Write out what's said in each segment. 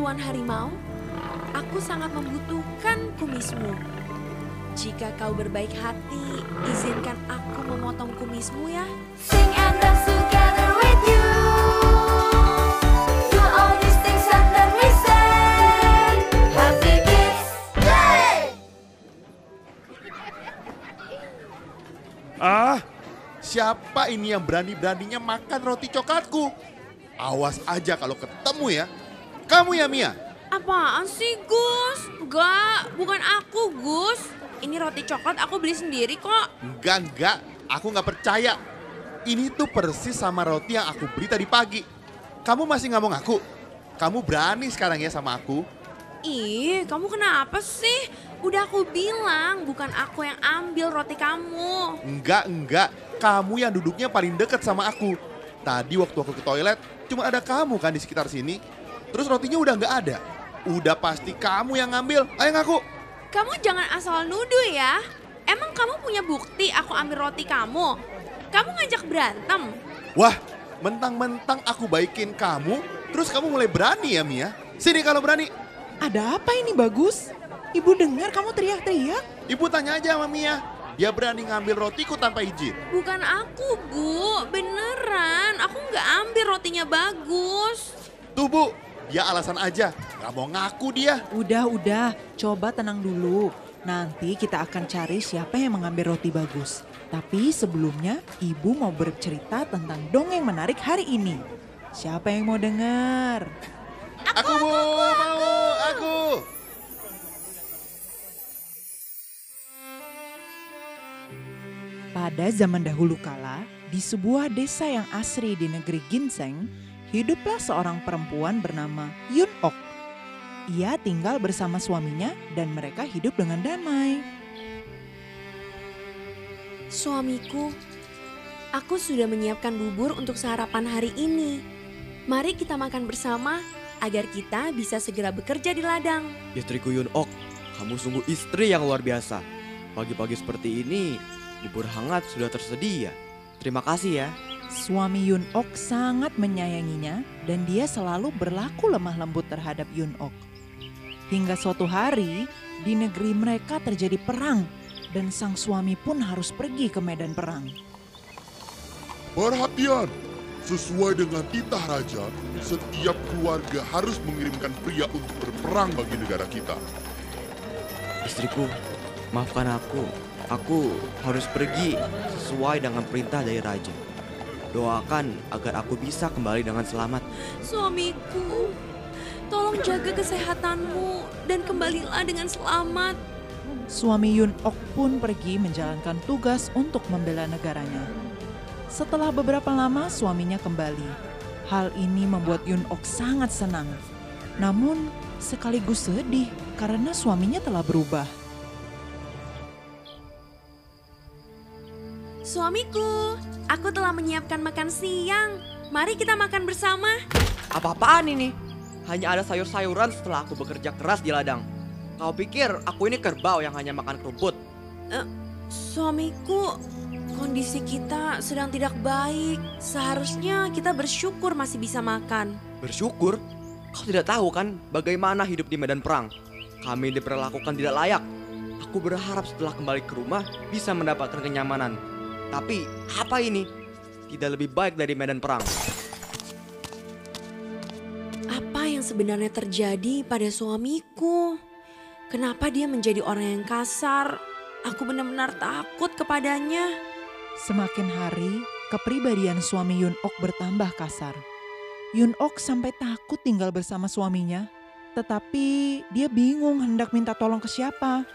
Tuan Harimau, aku sangat membutuhkan kumismu. Jika kau berbaik hati, izinkan aku memotong kumismu ya. Sing and dance together with you. Do all these things and then we say, Happy Kids Day! Ah, siapa ini yang berani-beraninya makan roti coklatku? Awas aja kalau ketemu ya. Kamu ya Mia? Apaan sih Gus? Enggak, bukan aku Gus. Ini roti coklat aku beli sendiri kok. Enggak, enggak. Aku nggak percaya. Ini tuh persis sama roti yang aku beli tadi pagi. Kamu masih nggak mau ngaku? Kamu berani sekarang ya sama aku? Ih, kamu kenapa sih? Udah aku bilang, bukan aku yang ambil roti kamu. Enggak, enggak. Kamu yang duduknya paling deket sama aku. Tadi waktu aku ke toilet, cuma ada kamu kan di sekitar sini. Terus rotinya udah nggak ada. Udah pasti kamu yang ngambil. Ayo ngaku. Kamu jangan asal nuduh ya. Emang kamu punya bukti aku ambil roti kamu? Kamu ngajak berantem? Wah, mentang-mentang aku baikin kamu, terus kamu mulai berani ya Mia? Sini kalau berani. Ada apa ini bagus? Ibu dengar kamu teriak-teriak. Ibu tanya aja sama Mia. Dia berani ngambil rotiku tanpa izin. Bukan aku, Bu. Beneran, aku nggak ambil rotinya bagus. Tuh Bu, dia alasan aja. Gak mau ngaku dia. Udah, udah. Coba tenang dulu. Nanti kita akan cari siapa yang mengambil roti bagus. Tapi sebelumnya, ibu mau bercerita tentang dongeng menarik hari ini. Siapa yang mau dengar? Aku, Bu, mau, aku. Pada zaman dahulu kala, di sebuah desa yang asri di negeri Ginseng, hiduplah seorang perempuan bernama Yun Ok. Ia tinggal bersama suaminya dan mereka hidup dengan damai. Suamiku, aku sudah menyiapkan bubur untuk sarapan hari ini. Mari kita makan bersama agar kita bisa segera bekerja di ladang. Istriku Yun Ok, kamu sungguh istri yang luar biasa. Pagi-pagi seperti ini, bubur hangat sudah tersedia. Terima kasih ya. Suami Yun Ok sangat menyayanginya dan dia selalu berlaku lemah lembut terhadap Yun Ok. Hingga suatu hari di negeri mereka terjadi perang dan sang suami pun harus pergi ke medan perang. Perhatian! Sesuai dengan titah raja, setiap keluarga harus mengirimkan pria untuk berperang bagi negara kita. Istriku, maafkan aku. Aku harus pergi sesuai dengan perintah dari raja. Doakan agar aku bisa kembali dengan selamat. Suamiku, tolong jaga kesehatanmu dan kembalilah dengan selamat. Suami Yun Ok pun pergi menjalankan tugas untuk membela negaranya. Setelah beberapa lama suaminya kembali. Hal ini membuat Yun Ok sangat senang. Namun sekaligus sedih karena suaminya telah berubah. Suamiku, aku telah menyiapkan makan siang. Mari kita makan bersama. Apa-apaan ini? Hanya ada sayur-sayuran setelah aku bekerja keras di ladang. Kau pikir aku ini kerbau yang hanya makan keruput? Suamiku, kondisi kita sedang tidak baik. Seharusnya kita bersyukur masih bisa makan. Bersyukur? Kau tidak tahu kan bagaimana hidup di medan perang? Kami diperlakukan tidak layak. Aku berharap setelah kembali ke rumah bisa mendapatkan kenyamanan. Tapi apa ini? Tidak lebih baik dari medan perang. Apa yang sebenarnya terjadi pada suamiku? Kenapa dia menjadi orang yang kasar? Aku benar-benar takut kepadanya. Semakin hari, kepribadian suami Yun Ok bertambah kasar. Yun Ok sampai takut tinggal bersama suaminya, tetapi dia bingung hendak minta tolong ke siapa.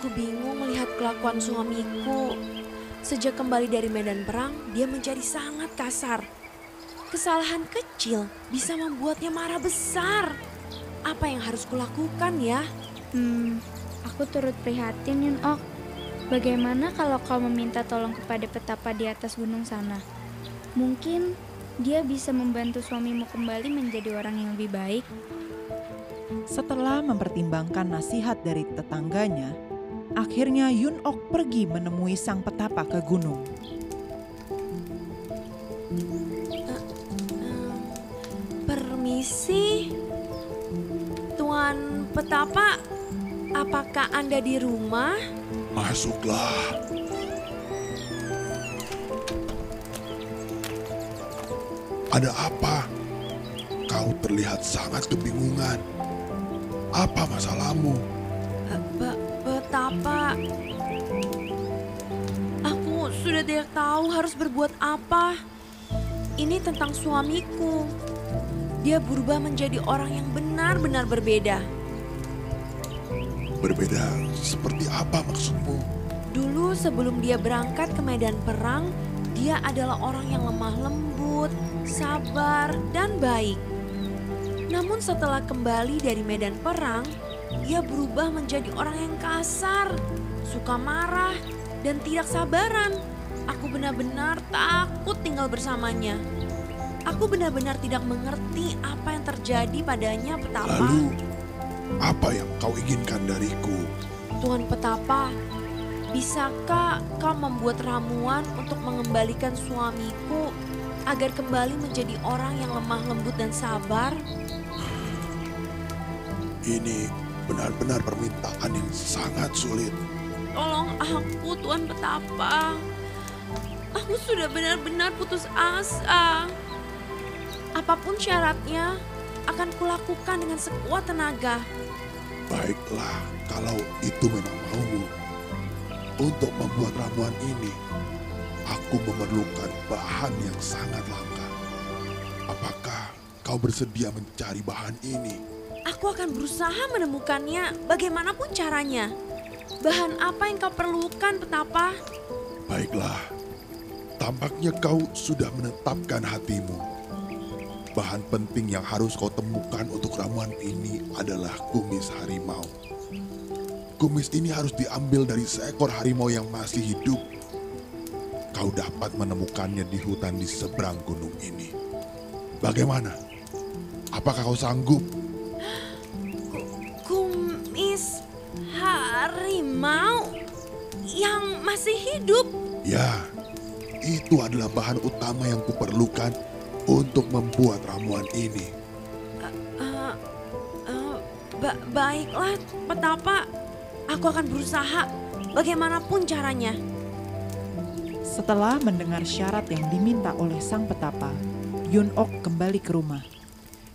Aku bingung melihat kelakuan suamiku. Sejak kembali dari medan perang, dia menjadi sangat kasar. Kesalahan kecil bisa membuatnya marah besar. Apa yang harus kulakukan ya? Hmm, aku turut prihatin Yun Ok. Bagaimana kalau kau meminta tolong kepada petapa di atas gunung sana? Mungkin dia bisa membantu suamimu kembali menjadi orang yang lebih baik. Setelah mempertimbangkan nasihat dari tetangganya, akhirnya Yun Ok pergi menemui sang petapa ke gunung. Permisi. Tuan Petapa, apakah Anda di rumah? Masuklah. Ada apa? Kau terlihat sangat kebingungan. Apa masalahmu? Eh, Petapa, aku sudah tidak tahu harus berbuat apa. Ini tentang suamiku. Dia berubah menjadi orang yang benar-benar berbeda. Berbeda seperti apa maksudmu? Dulu sebelum dia berangkat ke medan perang, dia adalah orang yang lemah lembut, sabar, dan baik. Namun setelah kembali dari medan perang, dia berubah menjadi orang yang kasar, suka marah, dan tidak sabaran. Aku benar-benar takut tinggal bersamanya. Aku benar-benar tidak mengerti apa yang terjadi padanya petapa. Lalu, apa yang kau inginkan dariku? Tuan Petapa, bisakah kau membuat ramuan untuk mengembalikan suamiku agar kembali menjadi orang yang lemah lembut dan sabar? Ini benar-benar permintaan yang sangat sulit. Tolong aku, Tuan Petapa. Aku sudah benar-benar putus asa. Apa pun syaratnya, akan kulakukan dengan sekuat tenaga. Baiklah, kalau itu memang maumu. Untuk membuat ramuan ini, aku memerlukan bahan yang sangat langka. Apakah kau bersedia mencari bahan ini? Aku akan berusaha menemukannya bagaimanapun caranya. Bahan apa yang kau perlukan, Petapa? Baiklah, tampaknya kau sudah menetapkan hatimu. Bahan penting yang harus kau temukan untuk ramuan ini adalah kumis harimau. Kumis ini harus diambil dari seekor harimau yang masih hidup. Kau dapat menemukannya di hutan di seberang gunung ini. Bagaimana? Apakah kau sanggup? Harimau yang masih hidup. Ya, itu adalah bahan utama yang kuperlukan untuk membuat ramuan ini. Eh, eh, ba- baiklah, Petapa. Aku akan berusaha bagaimanapun caranya. Setelah mendengar syarat yang diminta oleh sang petapa, Yun Ok kembali ke rumah.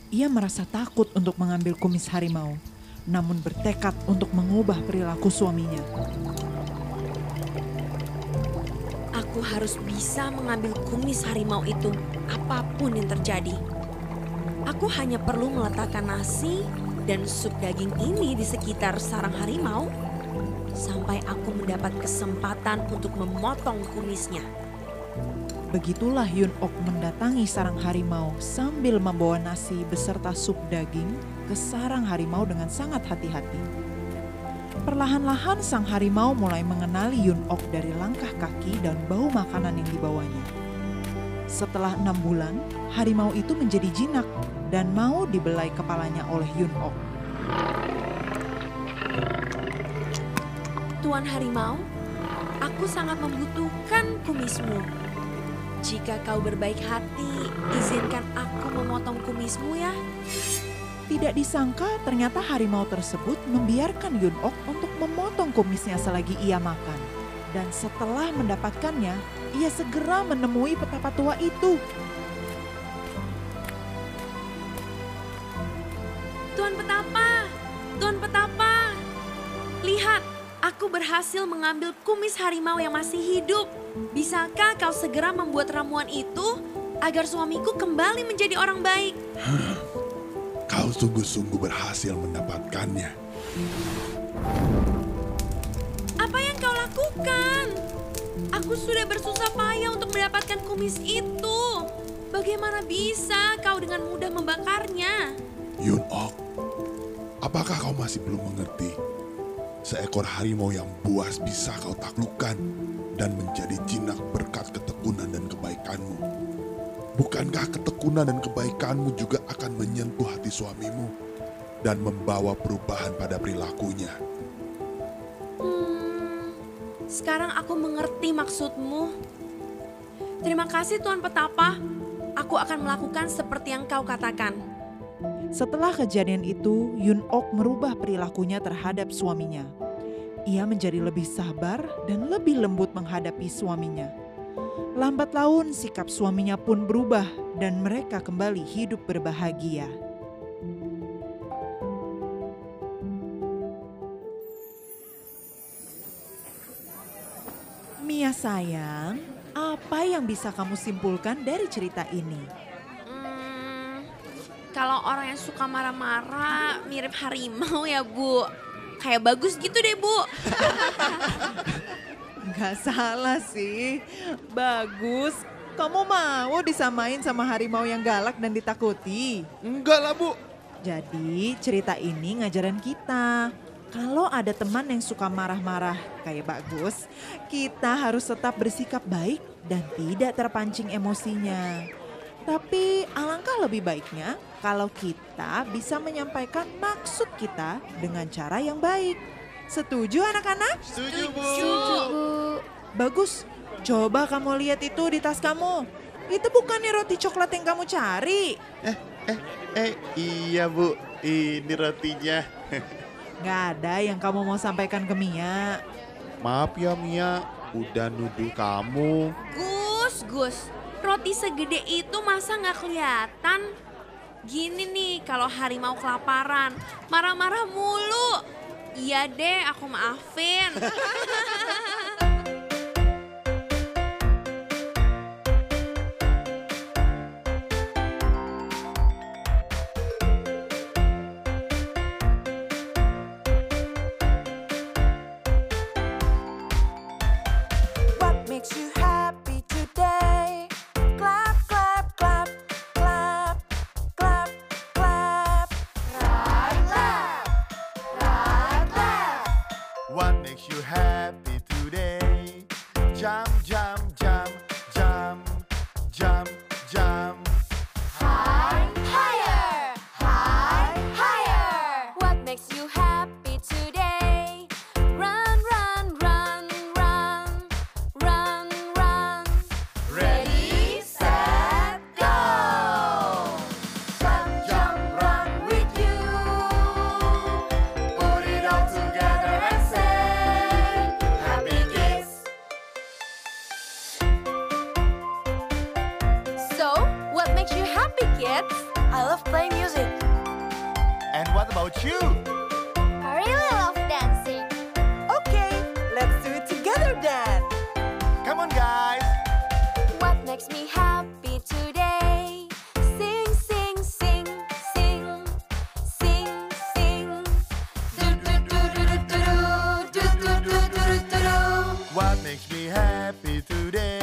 Ia merasa takut untuk mengambil kumis harimau, namun bertekad untuk mengubah perilaku suaminya. Aku harus bisa mengambil kumis harimau itu apa pun yang terjadi. Aku hanya perlu meletakkan nasi dan sup daging ini di sekitar sarang harimau sampai aku mendapat kesempatan untuk memotong kumisnya. Begitulah Yun Ok mendatangi sarang harimau sambil membawa nasi beserta sup daging ke sarang harimau dengan sangat hati-hati. Perlahan-lahan sang harimau mulai mengenali Yun Ok dari langkah kaki dan bau makanan yang dibawanya. Setelah enam bulan, harimau itu menjadi jinak dan mau dibelai kepalanya oleh Yun Ok. Tuan harimau, aku sangat membutuhkan kumismu. Jika kau berbaik hati, izinkan aku memotong kumismu ya. Tidak disangka ternyata harimau tersebut membiarkan Yun Ok untuk memotong kumisnya selagi ia makan. Dan setelah mendapatkannya, ia segera menemui petapa tua itu. Tuan Petapa, Tuan Petapa, lihat, aku berhasil mengambil kumis harimau yang masih hidup. Bisakah kau segera membuat ramuan itu agar suamiku kembali menjadi orang baik? Kau sungguh-sungguh berhasil mendapatkannya. Apa yang kau lakukan? Aku sudah bersusah payah untuk mendapatkan kumis itu. Bagaimana bisa kau dengan mudah membakarnya? Yun Ok, apakah kau masih belum mengerti? Seekor harimau yang buas bisa kau taklukkan dan menjadi jinak berkat ketekunan dan kebaikanmu. Bukankah ketekunan dan kebaikanmu juga akan menyentuh hati suamimu dan membawa perubahan pada perilakunya? Hmm, sekarang aku mengerti maksudmu. Terima kasih Tuan Petapa. Aku akan melakukan seperti yang kau katakan. Setelah kejadian itu, Yun Ok merubah perilakunya terhadap suaminya. Ia menjadi lebih sabar dan lebih lembut menghadapi suaminya. Lambat laun sikap suaminya pun berubah dan mereka kembali hidup berbahagia. Mia sayang, apa yang bisa kamu simpulkan dari cerita ini? Hmm, kalau orang yang suka marah-marah mirip harimau ya Bu. Kayak bagus gitu deh Bu. Gak salah sih, bagus. Kamu mau disamain sama harimau yang galak dan ditakuti? Enggak lah bu. Jadi cerita ini ngajaran kita. Kalau ada teman yang suka marah-marah kayak bagus, kita harus tetap bersikap baik dan tidak terpancing emosinya. Tapi alangkah lebih baiknya kalau kita bisa menyampaikan maksud kita dengan cara yang baik. Setuju anak-anak? Setuju bu. Bu, Bagus, coba kamu lihat itu di tas kamu. Itu bukannya roti coklat yang kamu cari. Eh, eh, eh, iya bu. Ini rotinya. Gak ada yang kamu mau sampaikan ke Mia. Maaf ya Mia, udah nuduh kamu. Gus, Gus. Roti segede itu masa nggak kelihatan? Gini nih, kalau harimau kelaparan, marah-marah mulu. Iya deh, aku maafin. Happy kids. I love playing music. And what about you? I really love dancing. Okay, let's do it together then. Come on, guys. What makes me happy today? Sing, sing, sing, sing, sing, sing. Do do do do do do do do do do do do. What makes me happy today?